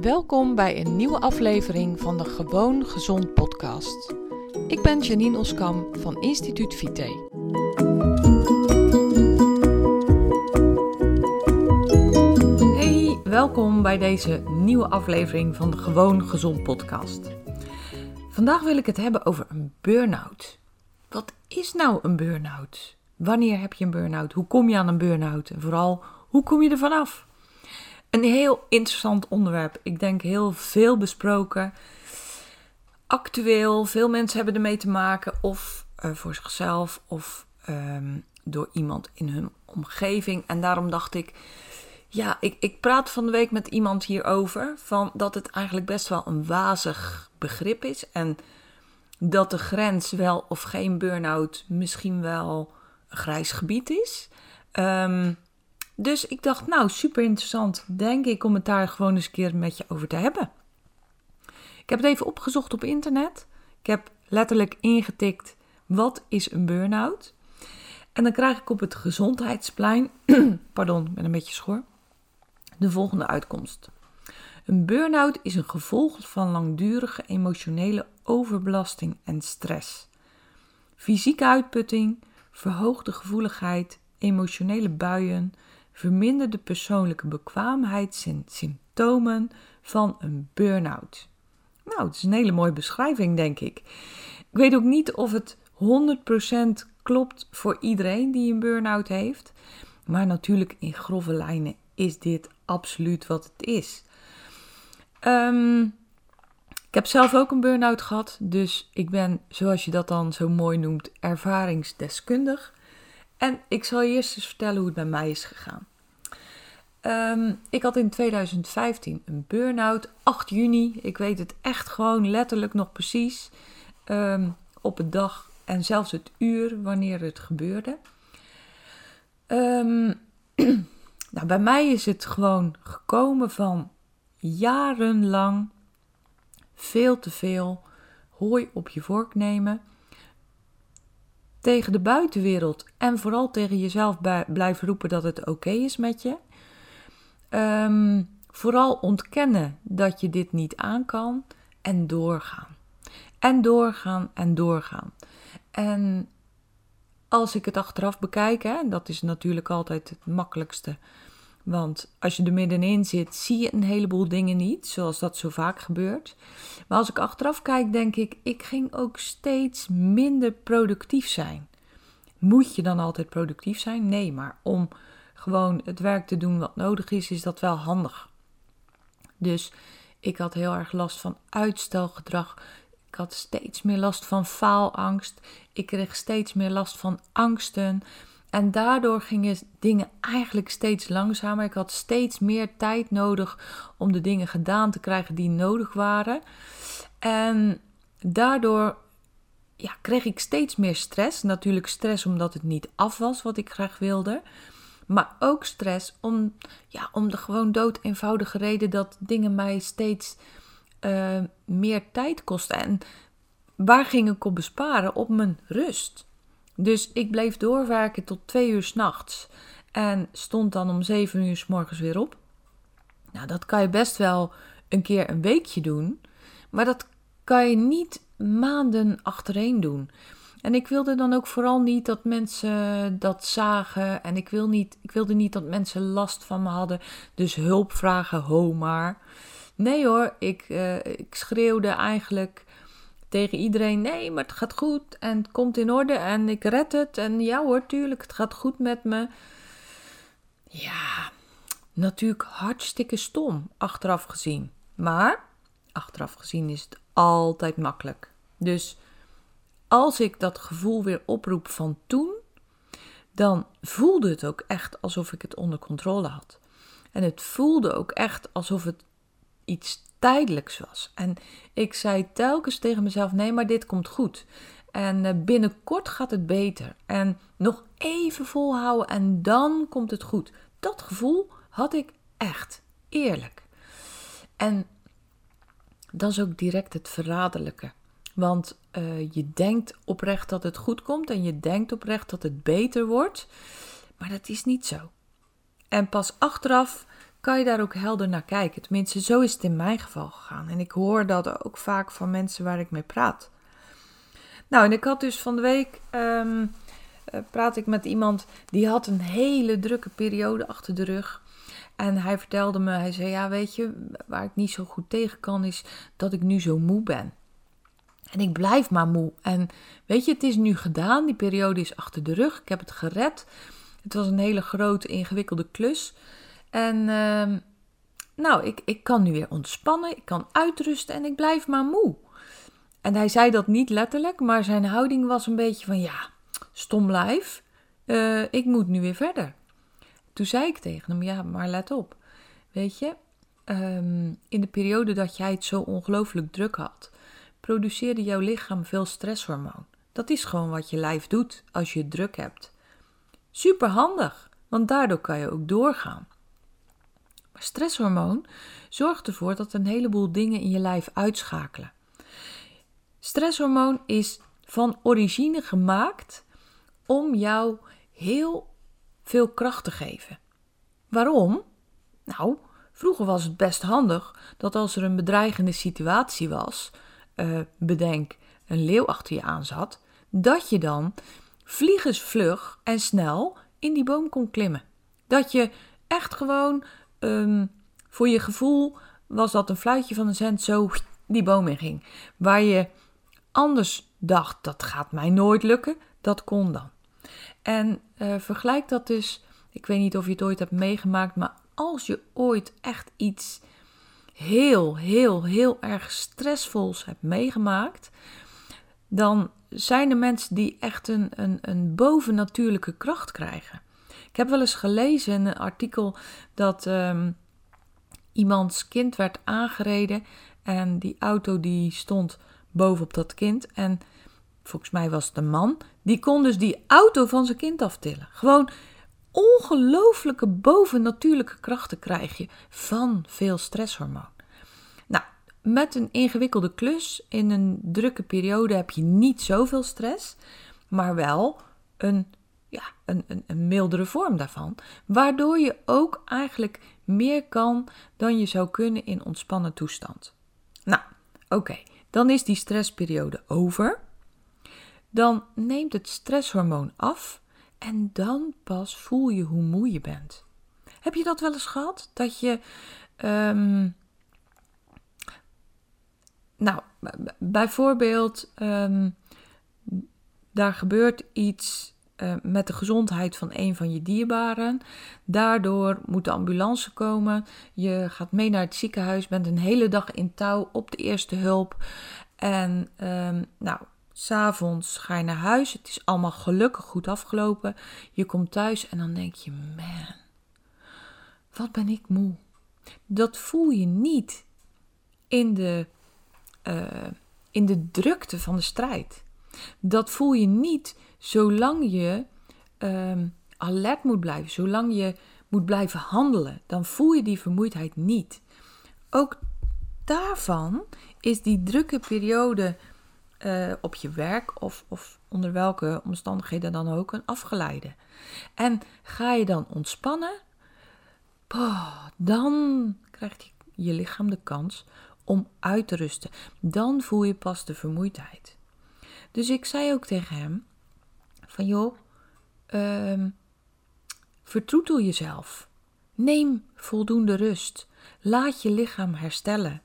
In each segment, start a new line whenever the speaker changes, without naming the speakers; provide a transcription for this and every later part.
Welkom bij een nieuwe aflevering van de Gewoon Gezond podcast. Ik ben Janine Oskam van Instituut Vite. Hey, welkom bij deze nieuwe aflevering van de Gewoon Gezond podcast. Vandaag wil ik het hebben over een burn-out. Wat is nou een burn-out? Wanneer heb je een burn-out? Hoe kom je aan een burn-out? En vooral, hoe kom je er vanaf? Een heel interessant onderwerp. Ik denk heel veel besproken. Actueel, veel mensen hebben ermee te maken, of uh, voor zichzelf, of um, door iemand in hun omgeving. En daarom dacht ik, ja, ik, ik praat van de week met iemand hierover, van dat het eigenlijk best wel een wazig begrip is. En dat de grens wel of geen burn-out misschien wel een grijs gebied is. Um, dus ik dacht, nou, super interessant, denk ik, om het daar gewoon eens een keer met je over te hebben. Ik heb het even opgezocht op internet. Ik heb letterlijk ingetikt, wat is een burn-out? En dan krijg ik op het gezondheidsplein, pardon, ik ben een beetje schor, de volgende uitkomst. Een burn-out is een gevolg van langdurige emotionele overbelasting en stress. Fysieke uitputting, verhoogde gevoeligheid, emotionele buien, verminderde persoonlijke bekwaamheid zijn symptomen van een burn-out. Nou, het is een hele mooie beschrijving, denk ik. Ik weet ook niet of het 100% klopt voor iedereen die een burn-out heeft. Maar natuurlijk in grove lijnen is dit absoluut wat het is. Um, ik heb zelf ook een burn-out gehad, dus ik ben, zoals je dat dan zo mooi noemt, ervaringsdeskundig. En ik zal je eerst eens vertellen hoe het bij mij is gegaan. Um, ik had in 2015 een burn-out, 8 juni. Ik weet het echt gewoon letterlijk nog precies. Um, op het dag en zelfs het uur wanneer het gebeurde. Um, nou, bij mij is het gewoon gekomen van jarenlang veel te veel hooi op je vork nemen tegen de buitenwereld en vooral tegen jezelf blijven roepen dat het oké is met je. Um, vooral ontkennen dat je dit niet aan kan en doorgaan. En doorgaan en doorgaan. En als ik het achteraf bekijk, hè, dat is natuurlijk altijd het makkelijkste. Want als je er middenin zit, zie je een heleboel dingen niet, zoals dat zo vaak gebeurt. Maar als ik achteraf kijk, denk ik, ik ging ook steeds minder productief zijn. Moet je dan altijd productief zijn? Nee, maar om gewoon het werk te doen wat nodig is, is dat wel handig. Dus ik had heel erg last van uitstelgedrag. Ik had steeds meer last van faalangst. Ik kreeg steeds meer last van angsten. En daardoor gingen dingen eigenlijk steeds langzamer. Ik had steeds meer tijd nodig om de dingen gedaan te krijgen die nodig waren. En daardoor ja, kreeg ik steeds meer stress. Natuurlijk stress omdat het niet af was wat ik graag wilde. Maar ook stress om, ja, om de gewoon dood eenvoudige reden dat dingen mij steeds uh, meer tijd kosten. En waar ging ik op besparen? Op mijn rust. Dus ik bleef doorwerken tot twee uur s'nachts. En stond dan om zeven uur s morgens weer op. Nou, dat kan je best wel een keer een weekje doen. Maar dat kan je niet maanden achtereen doen. En ik wilde dan ook vooral niet dat mensen dat zagen. En ik, wil niet, ik wilde niet dat mensen last van me hadden. Dus hulp vragen, ho maar. Nee hoor, ik, uh, ik schreeuwde eigenlijk tegen iedereen: nee, maar het gaat goed en het komt in orde en ik red het. En ja hoor, tuurlijk, het gaat goed met me. Ja, natuurlijk hartstikke stom, achteraf gezien. Maar achteraf gezien is het altijd makkelijk. Dus als ik dat gevoel weer oproep van toen, dan voelde het ook echt alsof ik het onder controle had. En het voelde ook echt alsof het iets tijdelijks was. En ik zei telkens tegen mezelf: nee, maar dit komt goed. En eh, binnenkort gaat het beter. En nog even volhouden en dan komt het goed. Dat gevoel had ik echt. Eerlijk. En dat is ook direct het verraderlijke. Want uh, je denkt oprecht dat het goed komt en je denkt oprecht dat het beter wordt. Maar dat is niet zo. En pas achteraf kan je daar ook helder naar kijken. Tenminste, zo is het in mijn geval gegaan. En ik hoor dat ook vaak van mensen waar ik mee praat. Nou, en ik had dus van de week. Um, praat ik met iemand die had een hele drukke periode achter de rug. En hij vertelde me, hij zei: Ja, weet je, waar ik niet zo goed tegen kan, is dat ik nu zo moe ben. En ik blijf maar moe. En weet je, het is nu gedaan. Die periode is achter de rug. Ik heb het gered. Het was een hele grote, ingewikkelde klus. En uh, nou, ik, ik kan nu weer ontspannen. Ik kan uitrusten en ik blijf maar moe. En hij zei dat niet letterlijk, maar zijn houding was een beetje van: Ja, stom lijf. Uh, ik moet nu weer verder. Toen zei ik tegen hem: Ja, maar let op. Weet je, um, in de periode dat jij het zo ongelooflijk druk had produceerde jouw lichaam veel stresshormoon. Dat is gewoon wat je lijf doet als je het druk hebt. Super handig, want daardoor kan je ook doorgaan. Stresshormoon zorgt ervoor dat een heleboel dingen in je lijf uitschakelen. Stresshormoon is van origine gemaakt om jou heel veel kracht te geven. Waarom? Nou, vroeger was het best handig dat als er een bedreigende situatie was, uh, bedenk, een leeuw achter je aan zat, dat je dan vliegensvlug en snel in die boom kon klimmen. Dat je echt gewoon, um, voor je gevoel, was dat een fluitje van een cent zo die boom in ging. Waar je anders dacht, dat gaat mij nooit lukken, dat kon dan. En uh, vergelijk dat dus, ik weet niet of je het ooit hebt meegemaakt, maar als je ooit echt iets heel, heel, heel erg stressvols hebt meegemaakt, dan zijn er mensen die echt een, een, een bovennatuurlijke kracht krijgen. Ik heb wel eens gelezen in een artikel dat um, iemands kind werd aangereden en die auto die stond bovenop dat kind en volgens mij was het man, die kon dus die auto van zijn kind aftillen. Gewoon ongelooflijke bovennatuurlijke krachten krijg je van veel stresshormoon. Nou, met een ingewikkelde klus in een drukke periode heb je niet zoveel stress, maar wel een, ja, een, een, een mildere vorm daarvan, waardoor je ook eigenlijk meer kan dan je zou kunnen in ontspannen toestand. Nou, oké, dan is die stressperiode over. Dan neemt het stresshormoon af en dan pas voel je hoe moe je bent. Heb je dat wel eens gehad? Dat je. Um, nou, bijvoorbeeld, um, daar gebeurt iets uh, met de gezondheid van een van je dierbaren. Daardoor moet de ambulance komen. Je gaat mee naar het ziekenhuis, bent een hele dag in touw op de eerste hulp. En um, nou, S'avonds ga je naar huis. Het is allemaal gelukkig goed afgelopen. Je komt thuis en dan denk je: man, wat ben ik moe. Dat voel je niet in de, uh, in de drukte van de strijd. Dat voel je niet zolang je um, alert moet blijven, zolang je moet blijven handelen. Dan voel je die vermoeidheid niet. Ook daarvan is die drukke periode uh, op je werk of, of onder welke omstandigheden dan ook een afgeleide. En ga je dan ontspannen, dan krijgt je lichaam de kans om uit te rusten. Dan voel je pas de vermoeidheid. Dus ik zei ook tegen hem: van joh, uh, vertroetel jezelf. Neem voldoende rust. Laat je lichaam herstellen.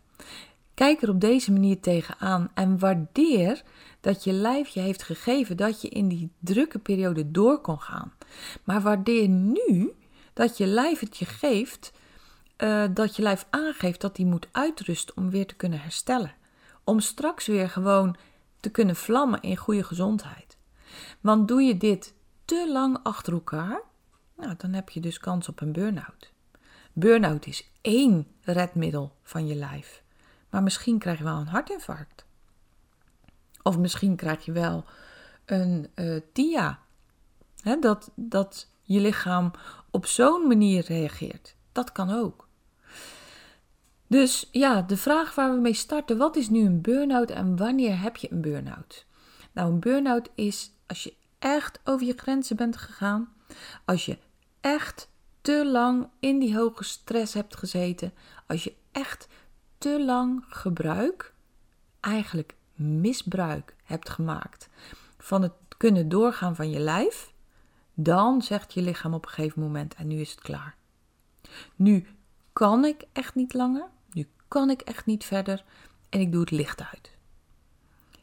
Kijk er op deze manier tegenaan en waardeer dat je lijf je heeft gegeven dat je in die drukke periode door kon gaan. Maar waardeer nu dat je lijf het je geeft, uh, dat je lijf aangeeft dat hij moet uitrusten om weer te kunnen herstellen. Om straks weer gewoon te kunnen vlammen in goede gezondheid. Want doe je dit te lang achter elkaar, nou, dan heb je dus kans op een burn-out. Burn-out is één redmiddel van je lijf. Maar misschien krijg je wel een hartinfarct. Of misschien krijg je wel een uh, TIA. Dat, dat je lichaam op zo'n manier reageert. Dat kan ook. Dus ja, de vraag waar we mee starten: wat is nu een burn-out en wanneer heb je een burn-out? Nou, een burn-out is als je echt over je grenzen bent gegaan, als je echt te lang in die hoge stress hebt gezeten, als je echt te lang gebruik, eigenlijk misbruik hebt gemaakt van het kunnen doorgaan van je lijf, dan zegt je lichaam op een gegeven moment en nu is het klaar. Nu kan ik echt niet langer, kan ik echt niet verder en ik doe het licht uit.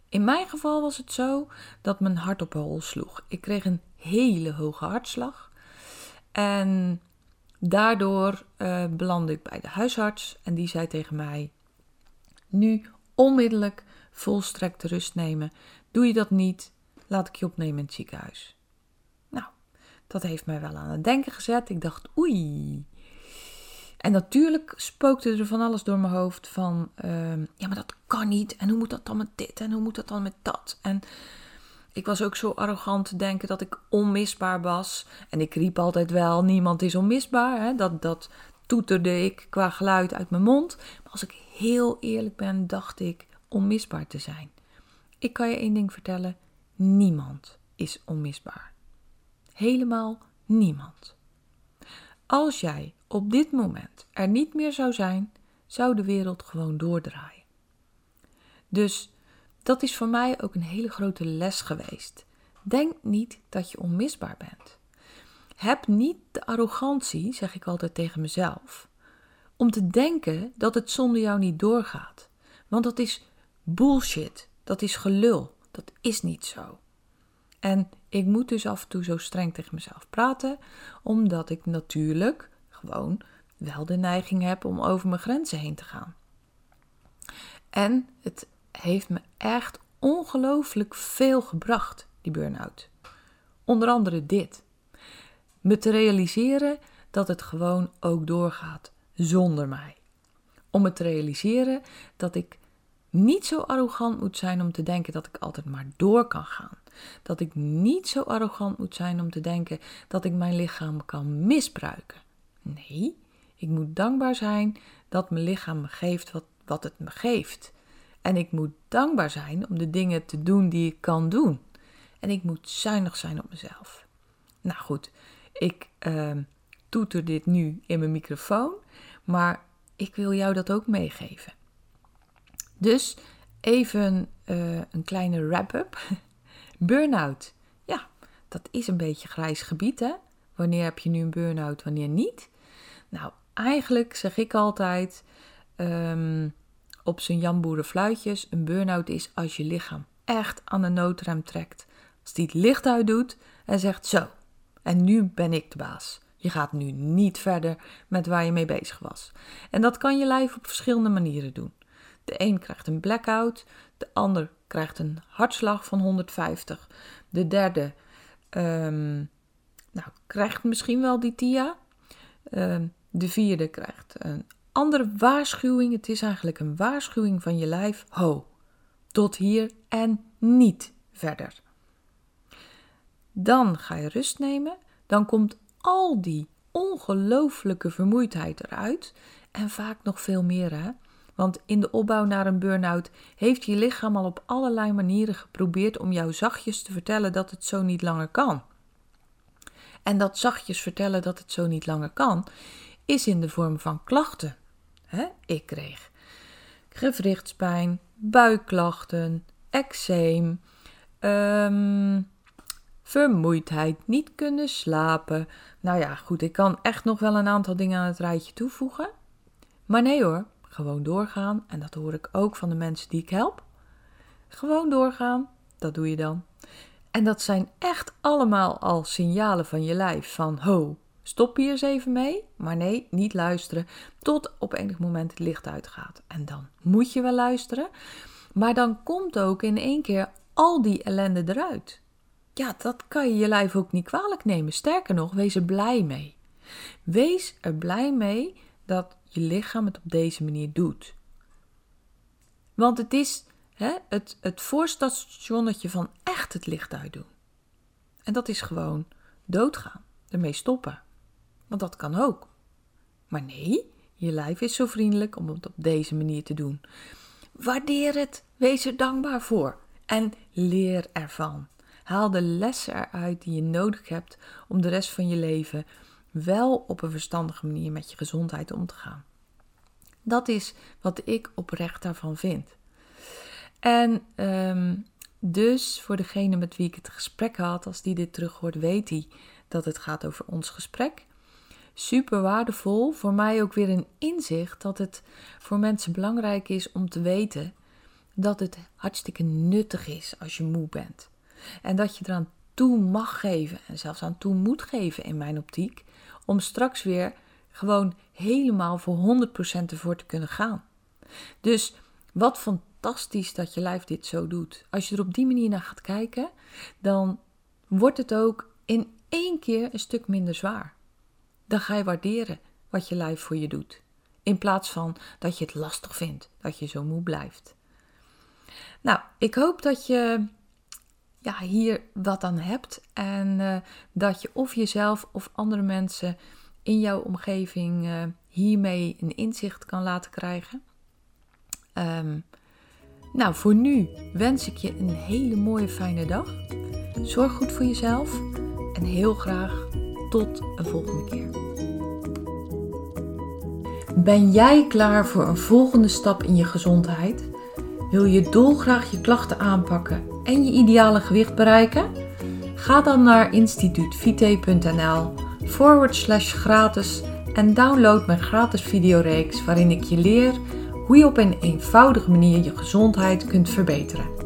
In mijn geval was het zo dat mijn hart op hol sloeg. Ik kreeg een hele hoge hartslag en daardoor uh, belandde ik bij de huisarts en die zei tegen mij: Nu onmiddellijk volstrekte rust nemen. Doe je dat niet, laat ik je opnemen in het ziekenhuis. Nou, dat heeft mij wel aan het denken gezet. Ik dacht, oei. En natuurlijk spookte er van alles door mijn hoofd van, ehm, ja, maar dat kan niet. En hoe moet dat dan met dit? En hoe moet dat dan met dat? En ik was ook zo arrogant te denken dat ik onmisbaar was. En ik riep altijd wel, niemand is onmisbaar. Hè? Dat, dat toeterde ik qua geluid uit mijn mond. Maar als ik heel eerlijk ben, dacht ik onmisbaar te zijn. Ik kan je één ding vertellen: niemand is onmisbaar. Helemaal niemand. Als jij op dit moment er niet meer zou zijn, zou de wereld gewoon doordraaien. Dus dat is voor mij ook een hele grote les geweest. Denk niet dat je onmisbaar bent. Heb niet de arrogantie, zeg ik altijd tegen mezelf, om te denken dat het zonder jou niet doorgaat. Want dat is bullshit. Dat is gelul. Dat is niet zo. En ik moet dus af en toe zo streng tegen mezelf praten, omdat ik natuurlijk gewoon wel de neiging heb om over mijn grenzen heen te gaan. En het heeft me echt ongelooflijk veel gebracht, die burn-out. Onder andere dit. Me te realiseren dat het gewoon ook doorgaat zonder mij. Om me te realiseren dat ik niet zo arrogant moet zijn om te denken dat ik altijd maar door kan gaan. Dat ik niet zo arrogant moet zijn om te denken dat ik mijn lichaam kan misbruiken. Nee, ik moet dankbaar zijn dat mijn lichaam me geeft wat, wat het me geeft. En ik moet dankbaar zijn om de dingen te doen die ik kan doen. En ik moet zuinig zijn op mezelf. Nou goed, ik uh, toeter dit nu in mijn microfoon, maar ik wil jou dat ook meegeven. Dus even uh, een kleine wrap-up. Burn-out. Ja, dat is een beetje grijs gebied, hè? Wanneer heb je nu een burn-out, wanneer niet? Nou, eigenlijk zeg ik altijd um, op zijn jamboerenfluitjes: een burn-out is als je lichaam echt aan de noodrem trekt. Als die het licht uitdoet en zegt: Zo, en nu ben ik de baas. Je gaat nu niet verder met waar je mee bezig was. En dat kan je lijf op verschillende manieren doen. De een krijgt een blackout, de ander krijgt een hartslag van 150, de derde um, nou, krijgt misschien wel die TIA, um, de vierde krijgt een andere waarschuwing. Het is eigenlijk een waarschuwing van je lijf. Ho, tot hier en niet verder. Dan ga je rust nemen. Dan komt al die ongelooflijke vermoeidheid eruit. En vaak nog veel meer. Hè? Want in de opbouw naar een burn-out heeft je lichaam al op allerlei manieren geprobeerd om jou zachtjes te vertellen dat het zo niet langer kan. En dat zachtjes vertellen dat het zo niet langer kan, is in de vorm van klachten. Ik kreeg gewrichtspijn, buikklachten, eczeem, um, vermoeidheid, niet kunnen slapen. Nou ja, goed, ik kan echt nog wel een aantal dingen aan het rijtje toevoegen. Maar nee hoor, gewoon doorgaan. En dat hoor ik ook van de mensen die ik help. Gewoon doorgaan, dat doe je dan. En dat zijn echt allemaal al signalen van je lijf van ho, stop hier eens even mee. Maar nee, niet luisteren tot op enig moment het licht uitgaat. En dan moet je wel luisteren. Maar dan komt ook in één keer al die ellende eruit. Ja, dat kan je je lijf ook niet kwalijk nemen. Sterker nog, wees er blij mee. Wees er blij mee dat je lichaam het op deze manier doet. Want het is hè, het, het voorstationnetje van echt het licht uitdoen. En dat is gewoon doodgaan, ermee stoppen. Want dat kan ook. Maar nee, je lijf is zo vriendelijk om het op deze manier te doen. Waardeer het, wees er dankbaar voor en leer ervan. Haal de lessen eruit die je nodig hebt om de rest van je leven wel op een verstandige manier met je gezondheid om te gaan. Dat is wat ik oprecht daarvan vind. En ehm, dus voor degene met wie ik het gesprek had, als die dit terug hoort, weet hij dat het gaat over ons gesprek. Super waardevol. Voor mij ook weer een inzicht dat het voor mensen belangrijk is om te weten dat het hartstikke nuttig is als je moe bent. En dat je eraan toe mag geven en zelfs aan toe moet geven in mijn optiek, om straks weer gewoon helemaal voor 100% ervoor te kunnen gaan. Dus wat fantastisch dat je lijf dit zo doet. Als je er op die manier naar gaat kijken, dan wordt het ook in één keer een stuk minder zwaar. Dan ga je waarderen wat je lijf voor je doet. In plaats van dat je het lastig vindt dat je zo moe blijft. Nou, ik hoop dat je ja, hier wat aan hebt. En uh, dat je of jezelf of andere mensen in jouw omgeving uh, hiermee een inzicht kan laten krijgen. Um, nou, voor nu wens ik je een hele mooie fijne dag. Zorg goed voor jezelf en heel graag tot een volgende keer. Ben jij klaar voor een volgende stap in je gezondheid? Wil je dolgraag je klachten aanpakken en je ideale gewicht bereiken? Ga dan naar instituutvite.nl forward slash gratis en download mijn gratis videoreeks waarin ik je leer hoe je op een eenvoudige manier je gezondheid kunt verbeteren.